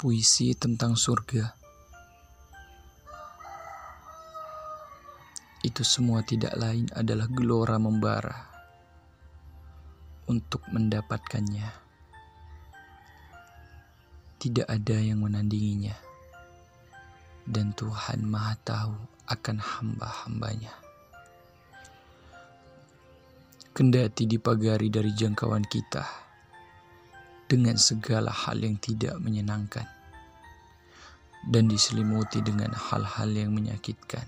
Puisi tentang surga. Itu semua tidak lain adalah gelora membara untuk mendapatkannya. Tidak ada yang menandinginya. Dan Tuhan Maha Tahu akan hamba-hambanya. Kendati dipagari dari jangkauan kita dengan segala hal yang tidak menyenangkan dan diselimuti dengan hal-hal yang menyakitkan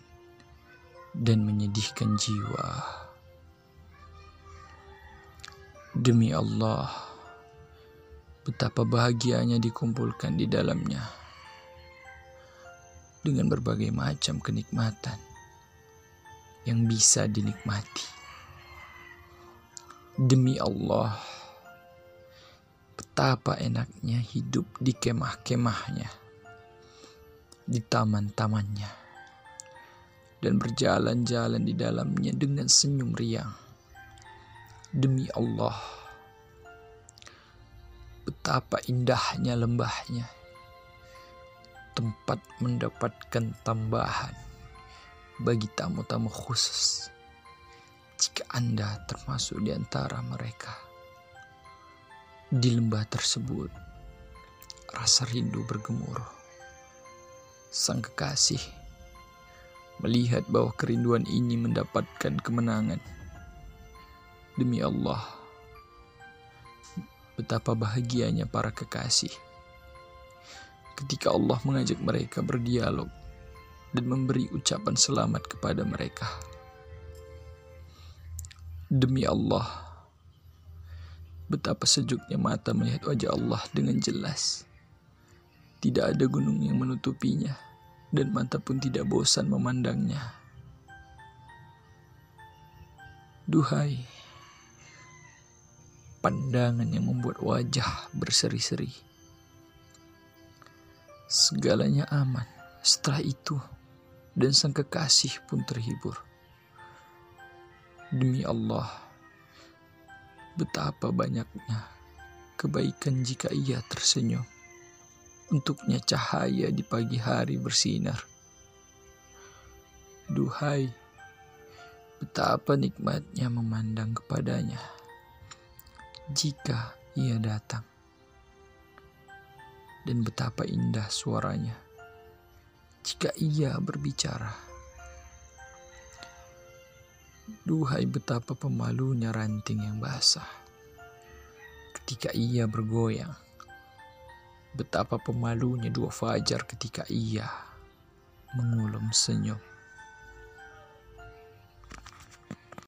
dan menyedihkan jiwa. Demi Allah, betapa bahagianya dikumpulkan di dalamnya dengan berbagai macam kenikmatan yang bisa dinikmati. Demi Allah, betapa enaknya hidup di kemah-kemahnya, di taman-tamannya, dan berjalan-jalan di dalamnya dengan senyum riang. Demi Allah, betapa indahnya lembahnya, tempat mendapatkan tambahan bagi tamu-tamu khusus jika Anda termasuk di antara mereka. Di lembah tersebut, rasa rindu bergemuruh. Sang kekasih melihat bahwa kerinduan ini mendapatkan kemenangan. Demi Allah, betapa bahagianya para kekasih ketika Allah mengajak mereka berdialog dan memberi ucapan selamat kepada mereka. Demi Allah, Betapa sejuknya mata melihat wajah Allah dengan jelas. Tidak ada gunung yang menutupinya, dan mata pun tidak bosan memandangnya. Duhai, pandangan yang membuat wajah berseri-seri. Segalanya aman setelah itu, dan sang kekasih pun terhibur. Demi Allah, Betapa banyaknya kebaikan jika ia tersenyum. Untuknya cahaya di pagi hari bersinar. Duhai, betapa nikmatnya memandang kepadanya jika ia datang. Dan betapa indah suaranya jika ia berbicara. Duhai betapa pemalunya ranting yang basah ketika ia bergoyang. Betapa pemalunya dua fajar ketika ia mengulum senyum.